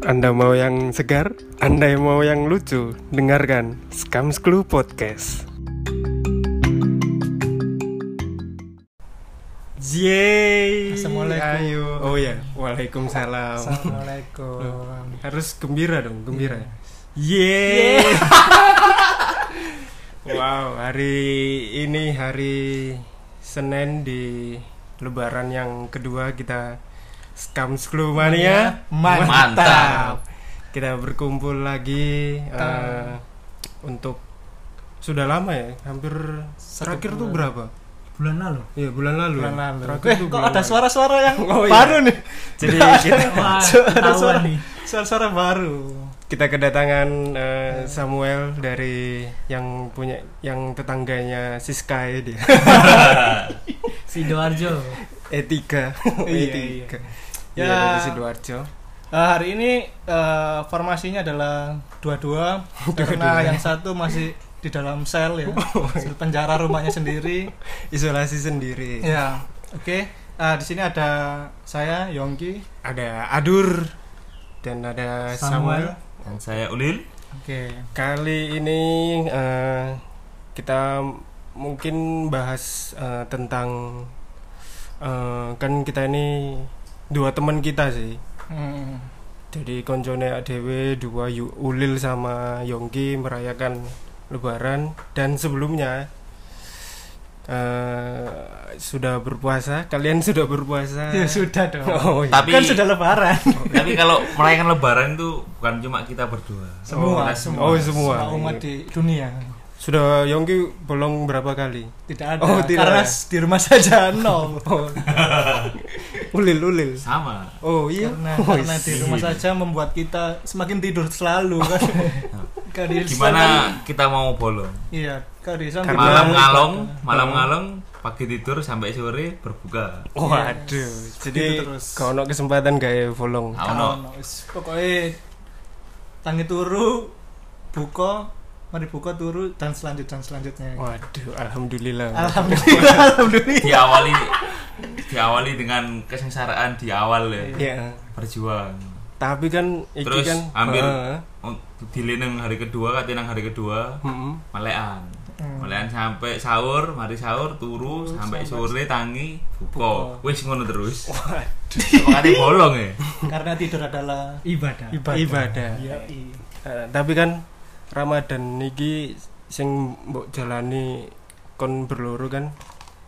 Anda mau yang segar? Anda yang mau yang lucu? Dengarkan Scam Clue Podcast. Yeay. Assalamualaikum. Ayo. Oh ya, waalaikumsalam. Assalamualaikum. Harus gembira dong, gembira. Iya. Yeay. wow, hari ini hari Senin di Lebaran yang kedua kita Scam Mania. Mantap. Kita berkumpul lagi eh, untuk sudah lama ya, hampir terakhir tuh bulan. berapa? Bulan lalu. Iya bulan lalu. Bulan ya? lalu. Terakhir Eh, tuh kok bulan ada suara-suara yang Oh, iya. baru nih? Jadi kita Wah, ada suara, nih. Suara-suara baru. kita kedatangan eh, Samuel dari yang punya yang tetangganya Siska ya dia. Sidoarjo. Etika. Iya, Etika. iya. Ya, Ya. dari Sidoarjo. Eh, hari ini eh, formasinya adalah dua-dua karena yang satu masih di dalam sel ya, sel penjara rumahnya sendiri. Isolasi sendiri. Ya, oke. Eh, di sini ada saya Yongki. Ada Adur dan ada Samuel. Dan saya Ulil. Oke. Kali ini eh, kita mungkin bahas eh, tentang eh, kan kita ini dua teman kita sih. Hmm. Jadi koncone ADW dua Yu- Ulil sama Yongki merayakan Lebaran dan sebelumnya eh, sudah berpuasa. Kalian sudah berpuasa? Ya sudah dong. Oh, iya. Tapi Kan sudah lebaran. tapi kalau merayakan Lebaran itu bukan cuma kita berdua. semua, Kita semua, Oh, semua. umat di dunia. Sudah Yongki bolong berapa kali? Tidak ada. Oh, tidak Karena ada. di rumah saja nol. Oh. ulil Ulil. Sama. Oh iya. Karena Oh, karena di iya. rumah saja membuat kita semakin tidur selalu kan. Kalau kan- Gimana kita mau bolong? Iya, kalau kita- Malam ngalong, Oh. malam ngalong, pagi tidur sampai sore berbuka. Waduh. Jadi Gitu terus. kau no kesempatan gak bolong. Kalau no, wis, pokoknya tangi turu buka mari buka turu dan selanjut dan selanjutnya Waduh, alhamdulillah. alhamdulillah alhamdulillah Diawali diawali dengan kesengsaraan di awal ya. Ya. Berjuang. Tapi kan iki Terus kan ambil Heeh. Oh, dileneng hari kedua, katinang hari kedua, melekan. Hmm. Melekan sampai sahur, mari sahur turu Turu sampai sore tangi Buka. Wis ngono terus. Makanya bolong ya. karena tidur adalah ibadah ibadah Ibadah. Iya, iya. Eh, tapi kan Ramadan niki sing mbok jalani kon berloro kan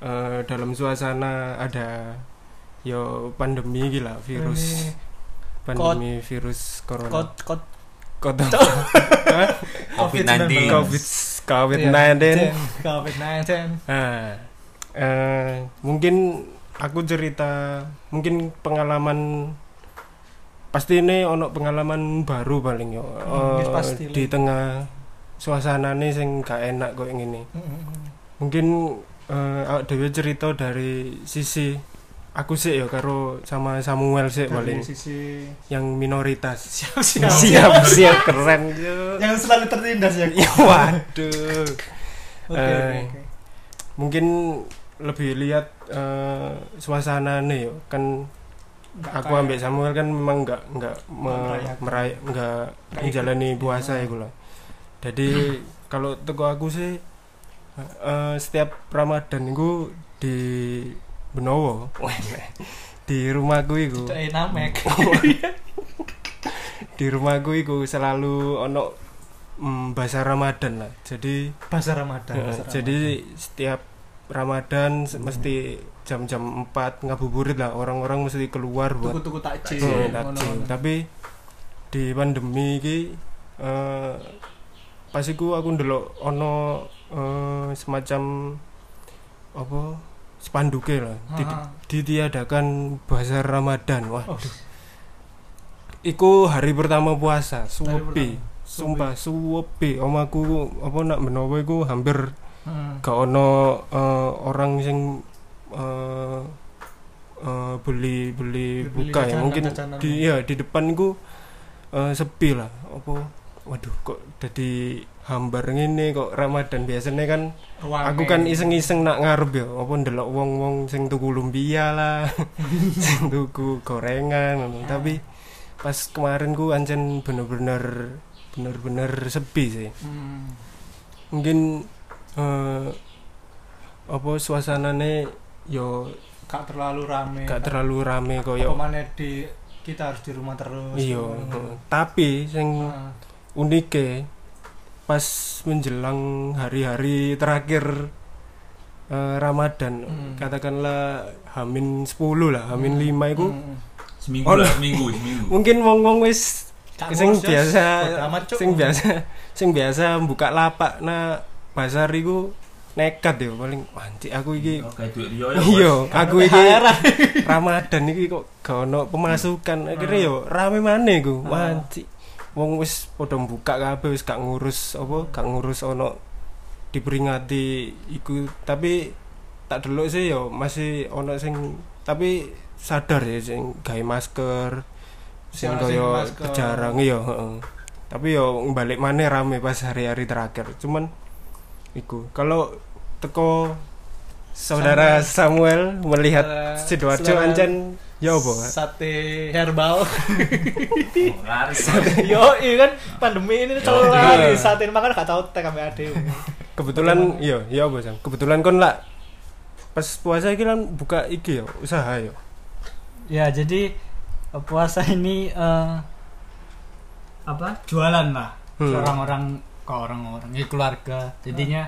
eh, dalam suasana ada yo pandemi gila virus. Pandemi. Virus corona. Kot kot. Kot- COVID-19. covid covid Iya, 19 covid 19 Nah, eh, mungkin aku cerita mungkin pengalaman pasti ini ono pengalaman baru paling yo. Pasti di tengah suasana nih sing gak enak kok ini. Mungkin eh awak dhewe cerita dari sisi aku sih ya karo sama Samuel sih dari paling. sisi yang minoritas. Siap siap. Siap siap keren yo. Yang selalu tertindas ya? Waduh. Oke Eh, oke. oke mungkin lebih lihat eh, suasana nih yo. Kan Nggak aku ambil Samuel kan memang nggak nggak me- Merayakan. meray nggak menjalani puasa Iya. ya lah jadi kalau teko aku sih eh, setiap Ramadan itu di Benowo. Di rumahku itu tidak enamek di rumahku itu selalu ono mm, bahasa Ramadan lah. Jadi bahasa Ramadan Ya, bahasa jadi setiap Ramadan se- mesti jam-jam 4 ngabuburit lah. Orang-orang mesti keluar buat tuku-tuku takjil. Hmm, takjil. tapi di pandemi iki eh pas iku aku ndelok ono eh, semacam apa spanduke lah. Di- ditiadakan bahasa Ramadan. Wah Oh, iku hari pertama puasa suwepi. sumpah suwepi. Omaku apa nak menowo iku hampir hmm. gak ono eh, orang sing eh, eh, beli beli Beli buka ya mungkin jajanan. di ya di depan ku eh, sepi lah apa waduh kok jadi hambar ngene kok Ramadan biasanya kan aku kan iseng-iseng nak ngarep ya apa ndelok wong-wong sing tuku lumpia lah sing tuku gorengan ngono. tapi pas kemarin ku ancen bener-bener bener-bener sepi sih Hmm. mungkin eh apa suasanane yo Gak terlalu rame. gak terlalu rame Apa koyo maneh di kita harus di rumah terus. iya Hmm. tapi sing Ah. unike pas menjelang hari-hari terakhir eh, Ramadan Hmm. katakanlah Hamin 10 lah Hamin 5 itu Hmm. Seminggu Oh, lah, seminggu, seminggu. mungkin wong-wong wis sing biasa sing biasa sing biasa buka lapak nah pasar iku nekat ya paling anjir aku iki ya, iya aku iki Ramadan iki kok gak ono pemasukan. Akhirnya yo rame maneh iku. Ah. anjir wong wis padha buka kabeh wis gak ngurus apa gak ngurus ono diperingati iku. Tapi tak delok sih yo masih ono sing tapi sadar ya sing gawe masker sing koyo jarang iya heeh. tapi yo balik maneh rame pas hari-hari terakhir. Cuman iku kalau teko saudara Samuel melihat Eh, sidoarjo saudara- ancen ya apa Sate herbal. Oh, laris. Yo, iya kan pandemi ini Yo, selalu iya. lari sate makan gak tau ade. kebetulan iya iya apa Sam kebetulan kon lah pas puasa iki kan buka iki ya usaha ya Ya, jadi eh, puasa ini eh, apa? Jualan lah. Hmm. Orang-orang ke orang-orang, ya keluarga. Jadinya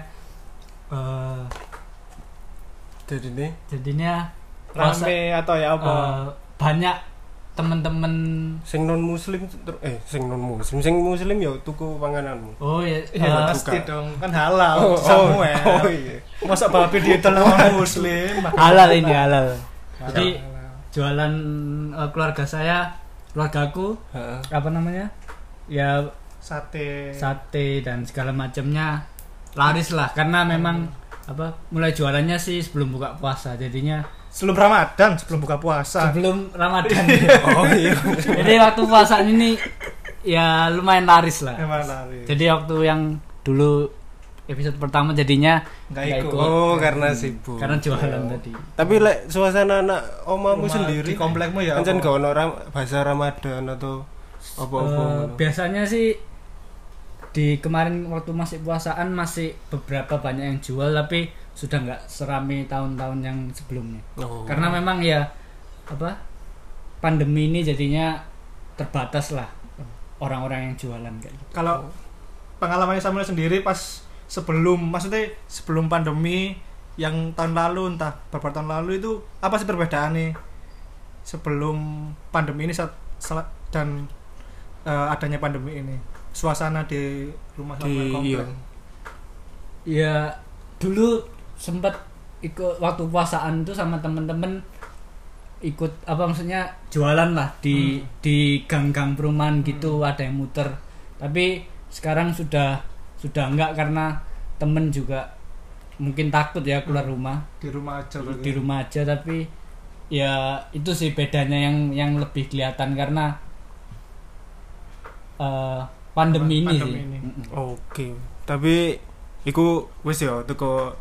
eh jadi nih jadinya puasa Rame atau ya apa? eh, banyak temen-temen sing non muslim eh sing non muslim sing muslim ya tuku pangananmu oh ya Iya eh, pasti buka. dong, kan halal. oh, Samuel. oh iya Masa babi dietel sama muslim? halal ini halal. Halal. Jadi jualan eh, keluarga saya, keluargaku Heeh. apa namanya? Ya sate. sate dan segala macamnya laris lah karena memang apa mulai jualannya sih sebelum buka puasa jadinya Sebelum Ramadan, sebelum buka puasa. sebelum Ramadan oh iya jadi waktu puasa ini ya lumayan laris lah Emang lari. jadi waktu yang dulu episode pertama jadinya Nggak nggak ikut. oh karena sibuk karena jualan tadi tapi lek suasana anak omamu Rumah sendiri di komplekmu ya apa? gak ono ram- bahasa Ramadan atau apa-apa ngono. biasanya sih di kemarin waktu masih puasaan masih beberapa banyak yang jual tapi sudah nggak serami tahun-tahun yang sebelumnya Oh. karena memang ya apa pandemi ini jadinya terbatas lah orang-orang yang jualan kayak gitu. Kalau pengalamannya Samuel sendiri pas sebelum maksudnya sebelum pandemi yang tahun lalu entah beberapa tahun lalu itu apa sih perbedaannya sebelum pandemi ini saat, saat- dan eh, adanya pandemi ini suasana di rumah di komplek. iya. ya dulu sempat ikut waktu puasaan itu sama temen-temen ikut apa maksudnya jualan lah di di gang-gang perumahan gitu ada yang muter. Tapi sekarang sudah sudah enggak karena temen juga mungkin takut ya keluar rumah. Di rumah aja di, di rumah aja tapi ya itu sih bedanya yang yang lebih kelihatan karena eh, pandemi ini Pandemi sih ini. Mm-mm. Oke. Tapi iku wis ya teko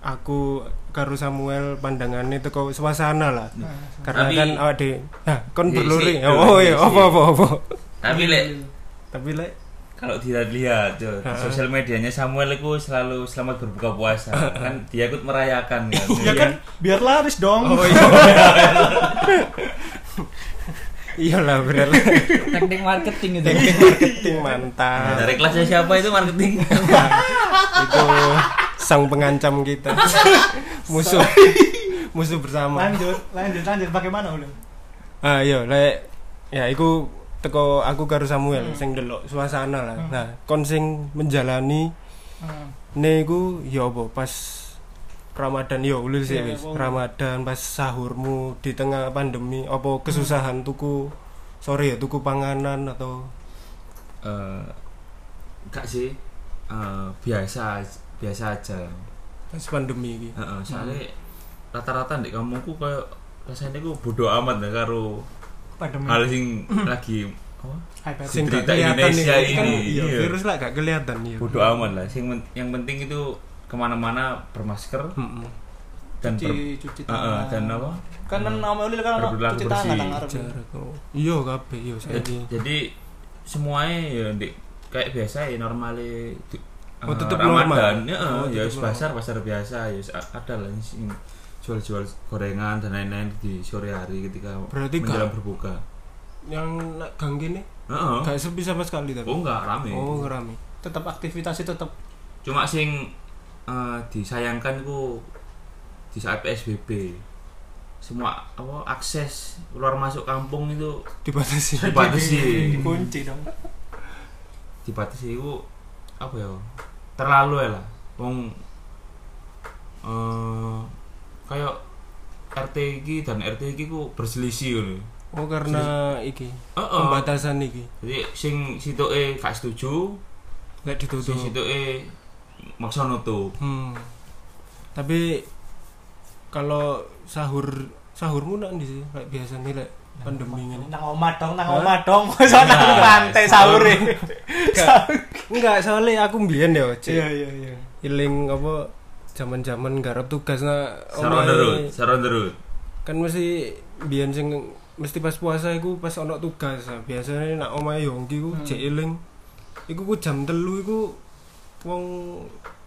aku karo Samuel pandangannya teko suasana lah. Nah, Karena Tapi- kan awake nah kon Iya, berluri. sih. Oh iya, Iya, apa apa apa. Tapi lek Tapi lek kalau dilihat tuh di Ha-ha. sosial medianya Samuel itu selalu selamat berbuka puasa kan dia ikut merayakan kan ya kan biar laris dong Oh iya. Iyalah bener. teknik marketing itu Marketing Nah, mantap. dari kelasnya siapa itu marketing Itu sang pengancam kita. Musuh. Musuh bersama. lanjut lanjut lanjut bagaimana udah Ah iya, lek ya iku teko aku karo Samuel sing delok suasana lah. Nah, kon sing menjalani Hmm. ne iku ya apa pas Ramadan ya ulil sih wis. apa- Ramadan pas sahurmu di tengah pandemi apa kesusahan tuku sorry ya tuku panganan atau Eh, enggak sih Eh, biasa biasa aja pas pandemi iki. Heeh, soalnya rata-rata di kampungku kayak rasanya ku bodoh amat ya karo pandemi hal sing lagi apa? Sing Cerita Indonesia kan, ini, iya, iya. virus lah gak kelihatan ya. bodoh amat lah. Sing yang penting itu ke mana-mana bermasker, Mm-mm. dan ber, cuci cuci tangan. dan apa? Kan kan nama ulil kan cuci tangan jarak oh. iya kabeh iya jadi, saiki jadi semuanya ya di, kayak biasa ya Oh, eh, tetep Ramadan normal. ya Oh, ya pasar pasar biasa ya ada lah sing jual-jual gorengan dan lain-lain di sore hari ketika Berarti menjelang gak- berbuka. Yang nak gang gini Heeh. gak sepi sama sekali tapi? Oh enggak rame. Oh rame. Tetap aktivitasnya tetap cuma sing eh, disayangkan ku di saat PSBB semua apa akses keluar masuk kampung itu dibatasi. dibatasi. Dikunci dong. Dibatasi itu apa ya terlalu ya lah. Wong eh kayak RT iki dan RT iki ku berselisih ngono. Oh karena iki Heeh. pembatasan iki. Jadi sing situke gak setuju gak sing ditutup maksa nutup hmm. tapi kalau sahur sahurmu nak di sih? Kayak biasa nih lek pandemi ini nang omah dong nang omah dong. Masa nang Nah, pantai sahur. e. enggak soalnya aku mbiyen ya cek iya iya iya. Iling apa zaman-zaman garap tugas na saron derut saron derut kan mesti biyen sing mesti pas puasa iku pas ono tugas nah, biasanya nak omahe Yongki ku Hmm. cek iling. Iku ku jam telu iku wong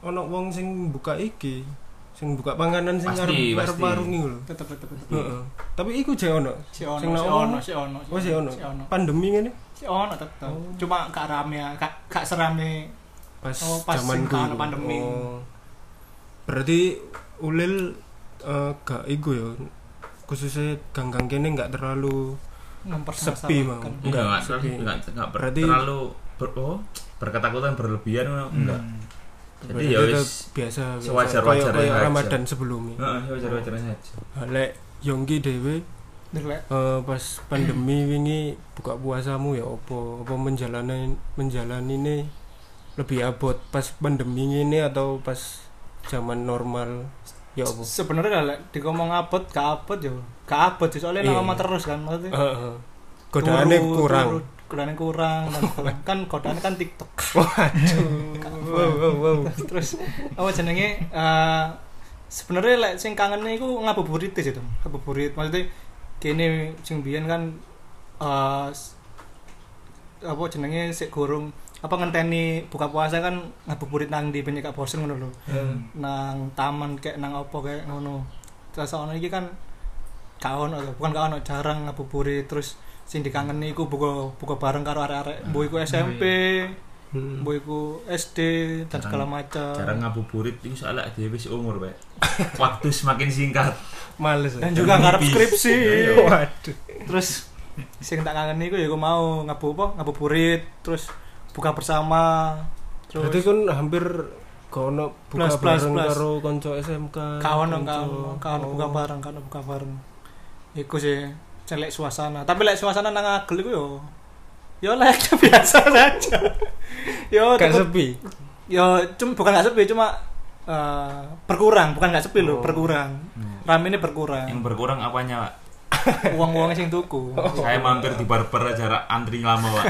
ono wong sing buka iki sing buka panganan sing ngarep pasti. warung iku lho. Tetep tetep heeh. Tapi iku jek ono. Si ono Sing ono. oh sih ono pandemi ngene? Si ono tetep. Oh. cuma gak rame ya gak gak serame. Pas Oh, pas zaman sing pandemi. oh. berarti ulil eh, gak iku ya? Khususnya gang-gang kene nggak terlalu sepi mau? Enggak enggak sepi. enggak, enggak ber- Berarti- terlalu ber- oh, berketakutan berlebihan ngono, enggak. Hmm. jadi ya itu wis biasa kayak aja. Ramadan sebelumnya. Heeh wajar-wajar saja. Lek Yongki dewe Delek. eh, pas pandemi wingi buka puasamu ya opo apa menjalani menjalani ini lebih abot pas pandemi ini atau pas zaman normal? Ya opo sebenarnya lek dikomong abot gak abot yo. Gak abot sih soalnya Iya. omah terus kan maksudnya. Heeh. godaannya turu, kurang. turu, godaannya kurang dan kan godaannya kan TikTok. Wow wow wow. Terus apa jenenge eh sebenarnya lek sing kangen iku ngabuburit sih dong ngabuburit maksudnya kene sing biyen kan eh s- apa jenenge sik gorong apa ngenteni buka puasa kan ngabuburit nang di banyak bosen ngono lho. Nang taman kayak nang apa kayak ngono. Terus ono iki kan gak ono lho, bukan gak ono jarang ngabuburit. Terus sing dikangeni iku buka buka bareng karo arek-arek. Mbok iku SMP Hmm. mbok iku SD dan Jarang- segala macam cara ngabuburit itu soalnya dia wis umur pak. Waktu semakin singkat. Males dan juga ngarep skripsi. Iya. waduh. Terus sing tak kangen iku ya aku mau ngabu apa ngabuburit terus buka bersama terus berarti kan hampir kono buka Plus, bareng plus. karo konco SMK kawan kawan kawan oh. buka bareng kawan buka bareng. Iku sih celek suasana. Tapi lek suasana nang agel iku yo yo layaknya biasa saja. Yo gak sepi? Yo cuma bukan gak sepi cuma eh, berkurang. Bukan gak sepi Oh. loh berkurang. Hmm. rame ini berkurang. Yang berkurang apanya pak? Uang-uangnya sing tuku. Saya mampir di barber aja antri lama pak.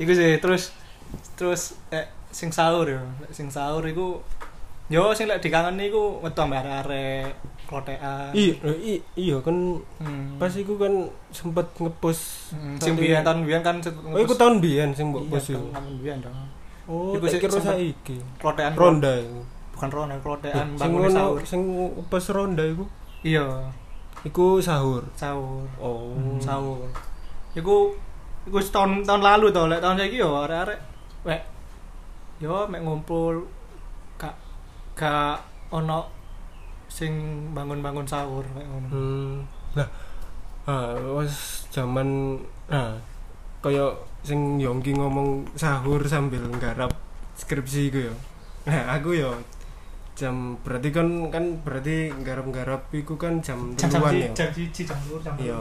Iku sih terus terus eh sing sahur yo. Sing sahur iku yo sing lek dikangen iku metu ambek arek klotekan. Iya iya kan hmm. pas iku kan sempet ngepost Hmm, sing biyen tahun biyen kan oh iku tahun biyen sing mbok iya, post iku. tahun biyen dong. Oh Iku kira sempet- saiki. klotekan ronda iku. bukan ronda klotekan bangun sahur. sing pas ronda iku? Iya. Iku sahur. Sahur. Oh. Sahur. Iku iku tahun tahun lalu to lek tahun saiki yo arek-arek wek yo mek ngumpul gak ono sing bangun-bangun sahur kayak ngono. Hmm. Nah ah was zaman nah kaya sing Yongki ngomong sahur sambil nggarap skripsi iku ya nah aku ya jam berarti kan kan berarti nggarap-nggarap iku kan jam jam jam duluan si- ya jam siji jam lur jam iya.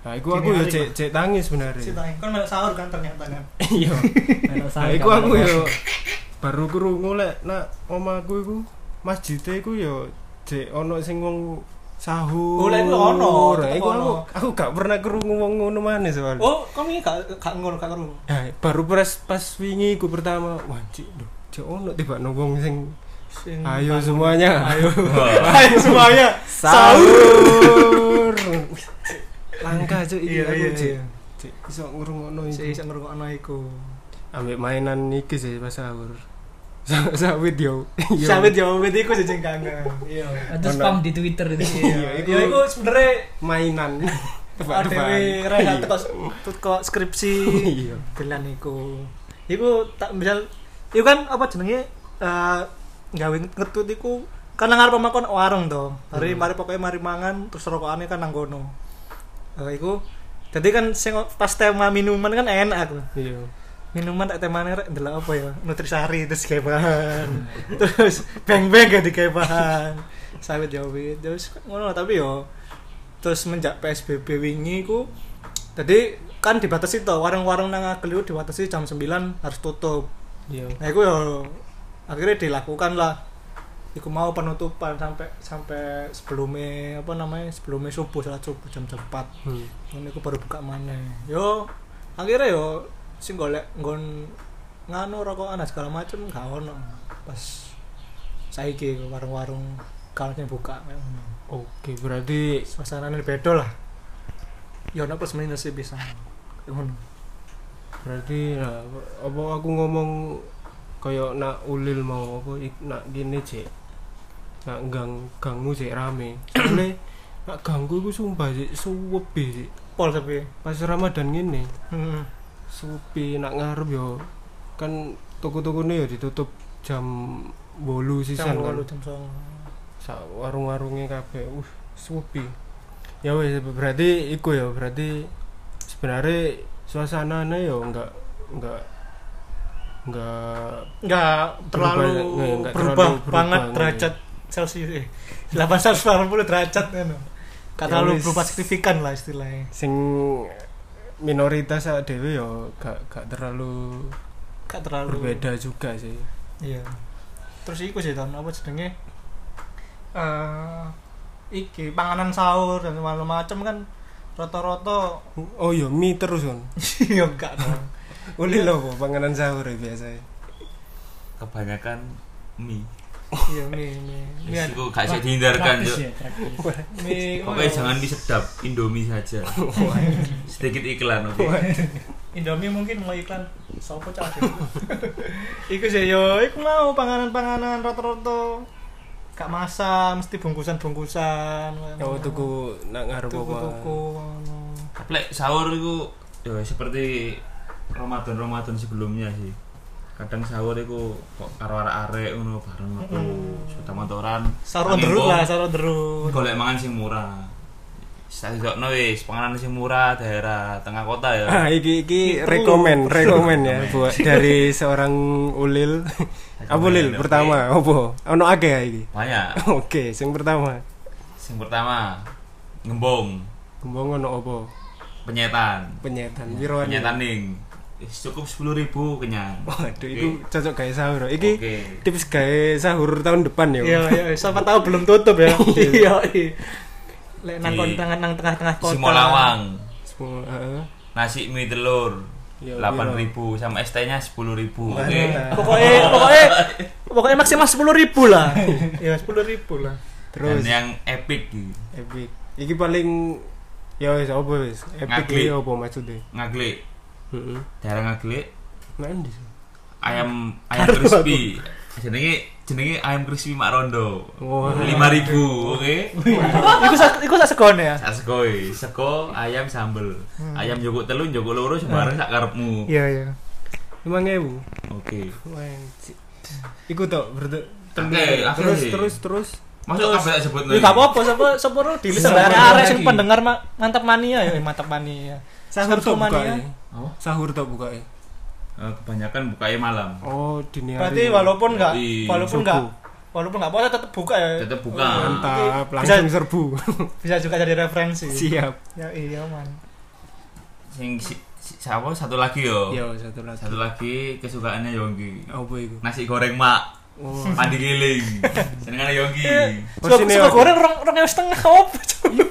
nah iku aku hari, cek cek tangis sebenarnya. Tang, kan melok sahur kan ternyata kan iya. Melok Nah, sahur iku kan aku melok. yo baru krungu lek nak omaku iku masjid iku yo jek ono sing wong sahur. Oh, lek iku ono, iku aku, ono. aku gak pernah krungu wong ngono maneh soalnya. oh kamu ini gak gak ngono gak ngono Nah, baru pas pas wingi iku pertama, wah cik, duh, cek ono tiba wong sing Sing Ayo bangun. semuanya. Ayo. Ayo semuanya. Sahur. Langka cuy iki Iya aku, iya Cik. iya. Cik, iso ngurungokno Sik iki. iso ngrungokno iku. Ambek mainan iki sih pas sahur. Sa- Sawit yo. Sawit yo wit iku sing kangen. Iya. Itu Ono. spam di Twitter itu. Iya, iku- ya iku sebenarnya mainan. Adewe rehat teko teko skripsi. Iya. Gelan iku. Iku tak misal iku kan apa jenenge eh gawe ngetut iku kan nang arep makan warung to. Mari Hmm. mari pokoknya mari mangan terus rokokane kan nang kono. Eh iku jadi kan sing pas tema minuman kan enak. Iya. Minuman tak temane rek ndelok apa ya? Nutrisari terus kayak bahan. terus beng-beng gak kayak bahan. Sawit ya wit. Terus ngono tapi yo terus menjak PSBB wingi ku jadi kan dibatasi to warung-warung nang Agel dibatasi jam 9 harus tutup. Iya. Nah, itu ya akhirnya dilakukan lah. Iku mau penutupan sampai sampai sebelumnya apa namanya sebelumnya subuh salat subuh jam 4 Hmm. ini aku baru buka mana yo akhirnya yo sing golek nggon nganu rokokan segala macem gak ono. Pas saiki warung-warung kalau yang buka. Oke, berarti suasananya beda lah. Yo ono plus minus sih bisa. Ngono. berarti nah, apa aku ngomong kayak nak ulil mau apa nak gini cek nak gang gangmu cek rame. Soalnya nak ganggu aku sumpah cek suwepi cek pol tapi. Pas ramadan gini. Supi nak ngarep yo kan toko-toko yo ditutup jam bolu sisan jam kan. walu jam songo. Sa warung-warungnya kabeh uh supi ya wes berarti iku ya berarti sebenarnya suasananya yo enggak enggak enggak nggak terlalu Berubah, nggak- nggak berubah, terlalu berubah, banget nggak. derajat Celsius eh 880 derajat kan Gak Ya terlalu berubah signifikan lah istilahnya. Sing minoritas sak dhewe yo gak gak terlalu gak terlalu. berbeda juga sih. Iya. Terus iku sih tahun apa jenenge? Eh iki panganan sahur dan macam-macam kan rata-rata oh iya mie terus kan iya enggak dong Uli apa panganan sahur ya biasa kebanyakan mie iya mie mie mie Wis iku gak bisa dihindarkan Cuk. ya, mie pokoknya jangan mie sedap Indomie saja. Sedikit iklan oke? Indomie mungkin mau iklan. Sopo cah iku sih yo iku mau panganan-panganan rata-rata gak masak mesti bungkusan-bungkusan. Oh tuku nak ngarep apa? Tuku-tuku lek sahur itu ya seperti Ramadan Ramadan sebelumnya sih. Kadang sahur itu kok karo arek-arek ngono bareng aku Mm. sudah motoran. sahur road lah sahur road Golek mangan sing murah. Saya jokno wis panganan sing murah daerah tengah kota ya. Ah, iki iki Itu. rekomen, rekomen ya buat dari seorang ulil. Apa ulil pertama? Apa? Ono akeh ya iki. Banyak. Oke, sing pertama. Sing pertama ngembong, Kembang ono apa? penyetan. Penyetan. Piro Penyetan ning. Cukup 10.000 kenyang. Waduh, Oke. itu cocok gawe sahur. Iki Oke. tips gawe sahur tahun depan ya. iya iya siapa tahu belum tutup ya iya iya lek nang Di- kon- tengah nang tengah-tengah kota Simolawang. Heeh. Nasi mie telur. Ya, 8.000 sama ST-nya 10.000. Oke. Mantap. pokoknya pokoknya pokoknya maksimal sepuluh ribu lah ya sepuluh ribu lah Terus Dan yang epic gitu. epic. Iki paling ya wis apa wis? Epic iki apa maksudnya? Ngaglik. Heeh. Daerah ngaglik Mandi. ayam ayam crispy. Jenenge jenenge ayam crispy Mak Rondo. Wah. 5000, oke. iku sak iku sak segone ya Sak sekoi, seko ayam sambel. Ayam jogok telu, jogok loro sembarang sak karepmu. iya iya 5000. Oke. Wajib. Iku tok berarti Oke, oke. terus terus terus Masuk kabeh tak sebut Ya gak apa-apa, sapa sapa ro di Sapa arek sing lagi? pendengar ma- mantap mania ya, mantap mania. Sahur tok buka ya. Oh, Sahur tok buka ya. eh, kebanyakan bukanya malam. Oh, dini hari. Berarti walaupun enggak Di walaupun enggak walaupun enggak puasa tetap buka ya. Tetep buka. Oh, mantap, Bisa- langsung serbu. Bisa juga jadi referensi. Siap. Ya iya man. Sing si, si, siapa satu lagi yo. Yo, satu lagi. Satu lagi kesukaannya Yonggi. Apa iku? Nasi goreng mak. Oh. Pandi giling. Senengane Yonggi. Suka Porsinya suka apa? goreng rong rong setengah apa coba.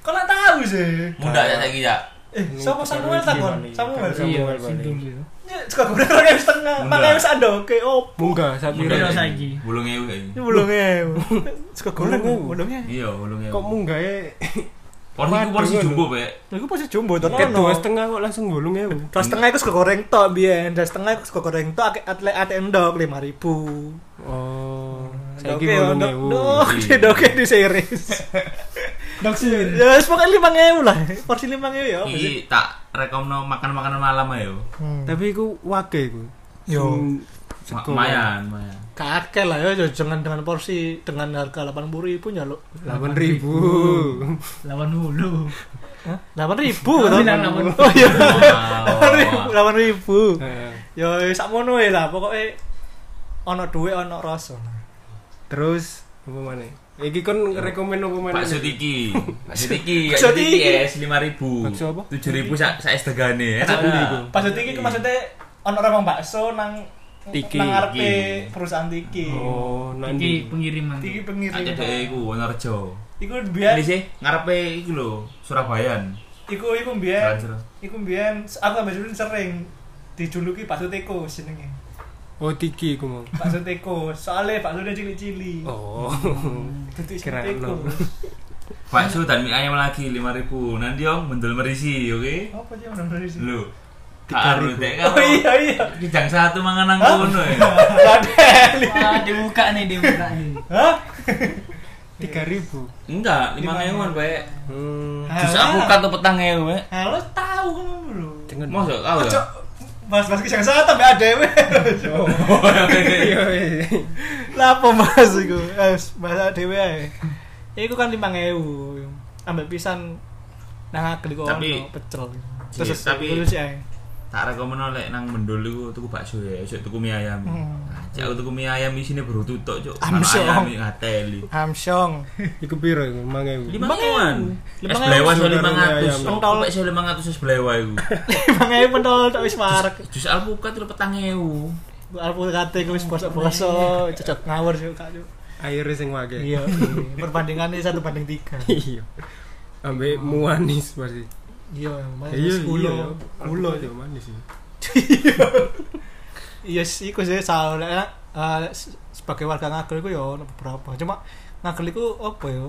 Kok nggak tahu sih? Muda ya saiki ya. Eh, siapa Samuel takon? Samuel. Samuel Iya, sindung gitu. Ya, goreng rong ewu setengah. Mangan sak oke. Oh, munggah sapi rek. saiki. Bulung ewu kayak bolong ewu. Bolong ewu. Iya, bulung ewu. kok munggah e Porsi ku porsi jumbo, Pak. Iku pasti jumbo to ono. setengah kok langsung bolong ewu Dua setengah iku sego goreng tok biyen. Dua setengah iku sego goreng tok akeh atlet ATM ndok 5000. oh saiki bolong ewu Dok, di doke di series. Doksir. Ya wis pokoke 5000 lah. Porsi 5000 ya. apa sih? Iki tak rekomno makan makanan malam ayo. Hmm. tapi iku wake iku Yo. Lumayan, lumayan. Kakek lah ya ya, jangan dengan porsi dengan harga 80.000 nyaluk. delapan ribu Lawan hulu. Hah? 8000 Oh, toh? bilang 80.000. Oh iya. Wow. 8000. Eh, Ya wis sakmono lah pokoke ono duit ono rasa. terus apa mana iki kon rekomen apa mana Bakso tiki. Bakso tiki, Bakso bakso tiki tiki. es 5000. Bakso apa? 7000 sak sak es tegane. Enak Bakso enggak? tiki. Pas iki ku maksudnya ono orang bakso nang Tiki. nang ngarepe Tiki. perusahaan tiki. oh Iki nanti pengiriman. Tiki Tak pengirim. cedek iku Wonorejo. Iku biyen Ini sih ngarepe iku lho, Surabayan. iku iku biyen iku biyen aku Julin sering dijuluki bakso teko jenenge. Oh tiki iku mau Bakso teko, soalnya baksonya cilik-cilik. oh Dadi Kira teko. Bakso dan mie ayam lagi 5000. Nanti om mendel merisi, oke? Apa sih bener sih? Lho. Tiga Karo ribu. Oh iya iya. Kijang satu mangan nang kono ya. Wah, dibuka nih, dibuka nih. Hah? tiga ribu Enggak, 5000-an, Pak. hmm Jus alpukat tuh petang ewu, Pak. Halo tahu kan lho. dengan Mosok kau Ojo ya? Mas-mas kisah satu sampai ada iya. Lah apa mas iku? Eh, bahasa dhewe ae. Iku kan 5000. Ambek pisan nang agel ono pecel. Iya, Terus tapi- tapi sih ae. Tak rekomen oleh nang mendol iku tuku bakso ya, ojo tuku mie ayam. Hmm. Nah, Cak aku tuku mie ayam isine berutu tok, Cuk. Ayam ngateli. Hamsyong. iku piro iku mang ewu Lima ewan. Lima Es ewu. blewa so Saudara lima mie ngatus. ayam. Pentol pek so lima ngatus es blewa iku. 5000 pentol tok wis marek. Jus alpukat itu petang ewu. Alpu kate ku wis bosok-bosok, cocok ngawur sih kak. air sing wake Iya, perbandingannya satu banding tiga. iya ambek muanis pasti Iya, mas iya kulo, kulo. itu manis sih Iya sih, iku sih soalnya eh, sebagai warga ngagel iku ya ono beberapa. Cuma ngagel iku apa ya?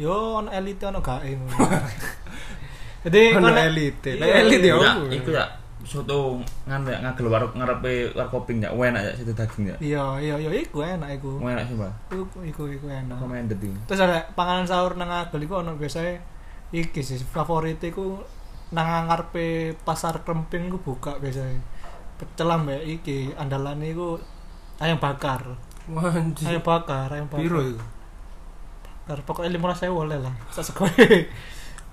Yo ono elite ono gae ngono. Jadi ono elite Iya, Lah, elite ya Ya, apa iku ya soto ngan ya ngagel warung ngarepe warkoping ya, enak ya situ daging ya. Iya, iya, iya iku enak iku. Enak sih, Pak. Iku iku iku enak. Recommended iki. Terus ada panganan sahur nang ngagel iku ono biasanya iki sih favorit iku nang ngarepe pasar Kremping iku buka biasanya. Pecel ambek iki andalane iku ayam bakar. Wanji. Ayam bakar, ayam bakar. Piro iku? Bakar pokoknya lima saya boleh lah. Sak sekoe.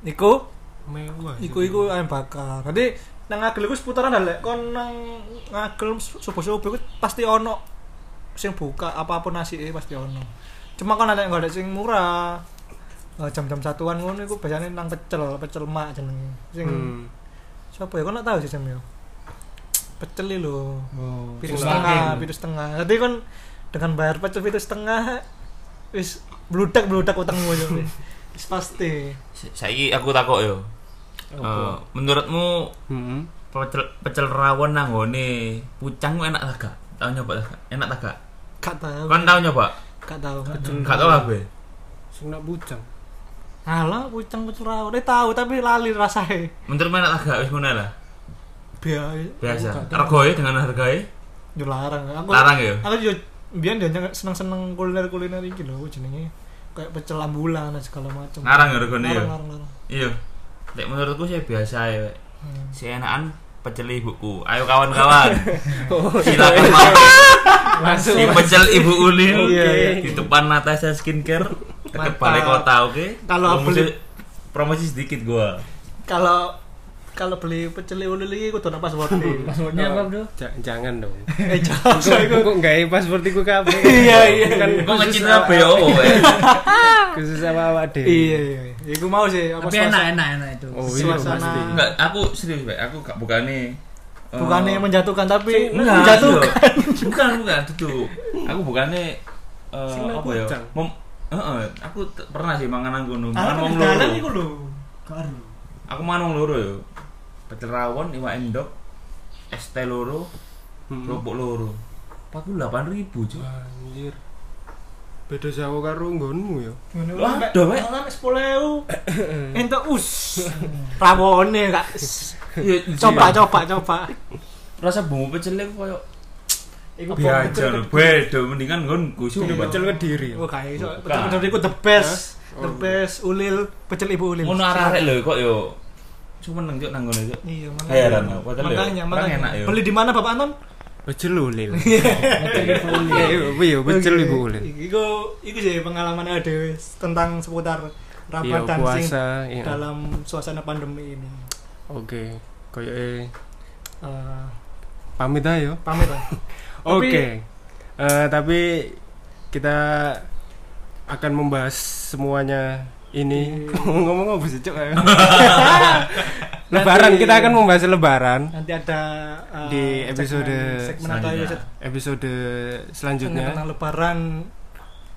Iku, Mewah. iku iku ayam bakar. Nanti nang ngagel iku seputaran lek kon nang ngagel subuh-subuh iku pasti ono sing buka apa pun nasi pasti ono. Cuma kan ada nggak ada sing murah. Eh, jam-jam satuan ngono iku biasanya nang pecel, pecel mak jenenge. Sing Hmm. siapa ya? Kau nak tahu sih Sam yo. Pecel lho. Oh, Pitu setengah, pitu setengah. Nanti kan dengan bayar pecel pitu setengah wis bludak bludak utangmu yo. Wis pasti. Sa- Saiki aku takok yo. Eh, Apa? menurutmu Hmm. pecel pecel rawon nang ngone pucang enak tak gak? Tau nyoba tak? gak? Enak tak gak? Gak tahu. Kan tau nyoba? Gak tahu. Gak tau apa? Sing nak bucang. Alah, pucang pecel rawon. Eh tahu tapi lali rasanya. Menurutmu enak tak gak? Wis ngono lah. Biasa. Biasa. Regoe dengan hargae Yo larang. Aku larang ya. Aku yo biyen dia seneng-seneng kuliner-kuliner iki lho jenenge kayak pecel ambulan dan segala macam. Ngarang ya regane ya? Larang, larang, larang. Iya. Nek menurutku sih biasa ya. Hmm. Si enakan pecel ibuku. Ayo kawan-kawan. Oh, Silakan mau Masuk. si pecel ibu Ulin Iya, iya. di depan Natasha Skincare dekat balai kota, oke? Kalau promosi, beli- promosi sedikit gua. Kalau kalau beli pecel ulil iki kudu ana password Passwordnya apa, Bro? Ja- jangan dong. Eh jangan Kok kok gawe password iku kabeh. Iya, iya. Kan Kok ya? Oh, eh. Khusus sama awak dhewe. Iya iya. Iku mau sih apa Tapi enak, enak, enak itu. Oh, iya Suasana- pasti. Enggak, aku serius, Pak. Aku gak bukannya eh, Bukannya menjatuhkan tapi enggak, menjatuhkan. iya. Bukan, bukan, duduk. Aku bukannya Sing apa ya? Mem Heeh, aku pernah sih mangan nang kono. Mangan wong dalan loro. iku lho. Karo. Aku mangan wong loro ya. Pecel rawon, iwak endok, es teh loro Hmm. kerupuk loro 48 ribu cuy Anjir. Beda jauh karo nggonmu ya. Ngono Lah, ada, Pak. Sampe 10.000. Entuk us. Rawone kak. Coba coba coba. rasa bumbu pecel itu koyo Iku biasa lho beda mendingan nggonku sih Ini pecel kediri. Oh kayak iso. Bukan. Betul-betul iku the best. Hah? The Oh. best ulil pecel ibu ulil. ngono arek lho kok yo cuma nang cuk nang ngono Iya, Heran aku, makanya, ya, makanya. ya. Beli di mana Bapak Anton? Pecel ulil. Pecel ibu ulil. Iya, iya, pecel ibu ulil. Iku iku sih pengalaman ada tentang seputar Iya, Ramadan. Iya. dalam suasana pandemi ini. Oke. Koyo Eh, pamit ayo. pamit lah. Oke. Tapi- Eh, tapi kita akan membahas semuanya ini. Iya. Ngomong apa sih, Cuk? lebaran kita akan membahas lebaran Nanti ada eh, Di episode segmen, atau episode selanjutnya. tentang lebaran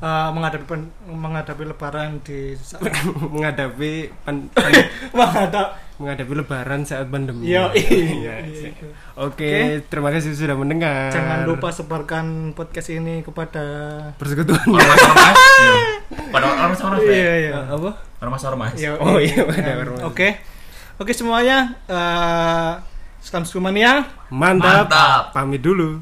eh, menghadapi pen- menghadapi lebaran di saat menghadapi pan- pan- menghadap menghadapi lebaran saat pandemi. Yo, Iya. iya. Oke, terima kasih sudah mendengar. Jangan lupa sebarkan podcast ini kepada persekutuan. ormas Iya. pada ormas ormas Iya, iya. apa? ormas ormas Yo, Oh iya, pada Nah, ormas. Oke. Oke semuanya eh Salam Skumania. Mantap. Mantap. Pamit dulu.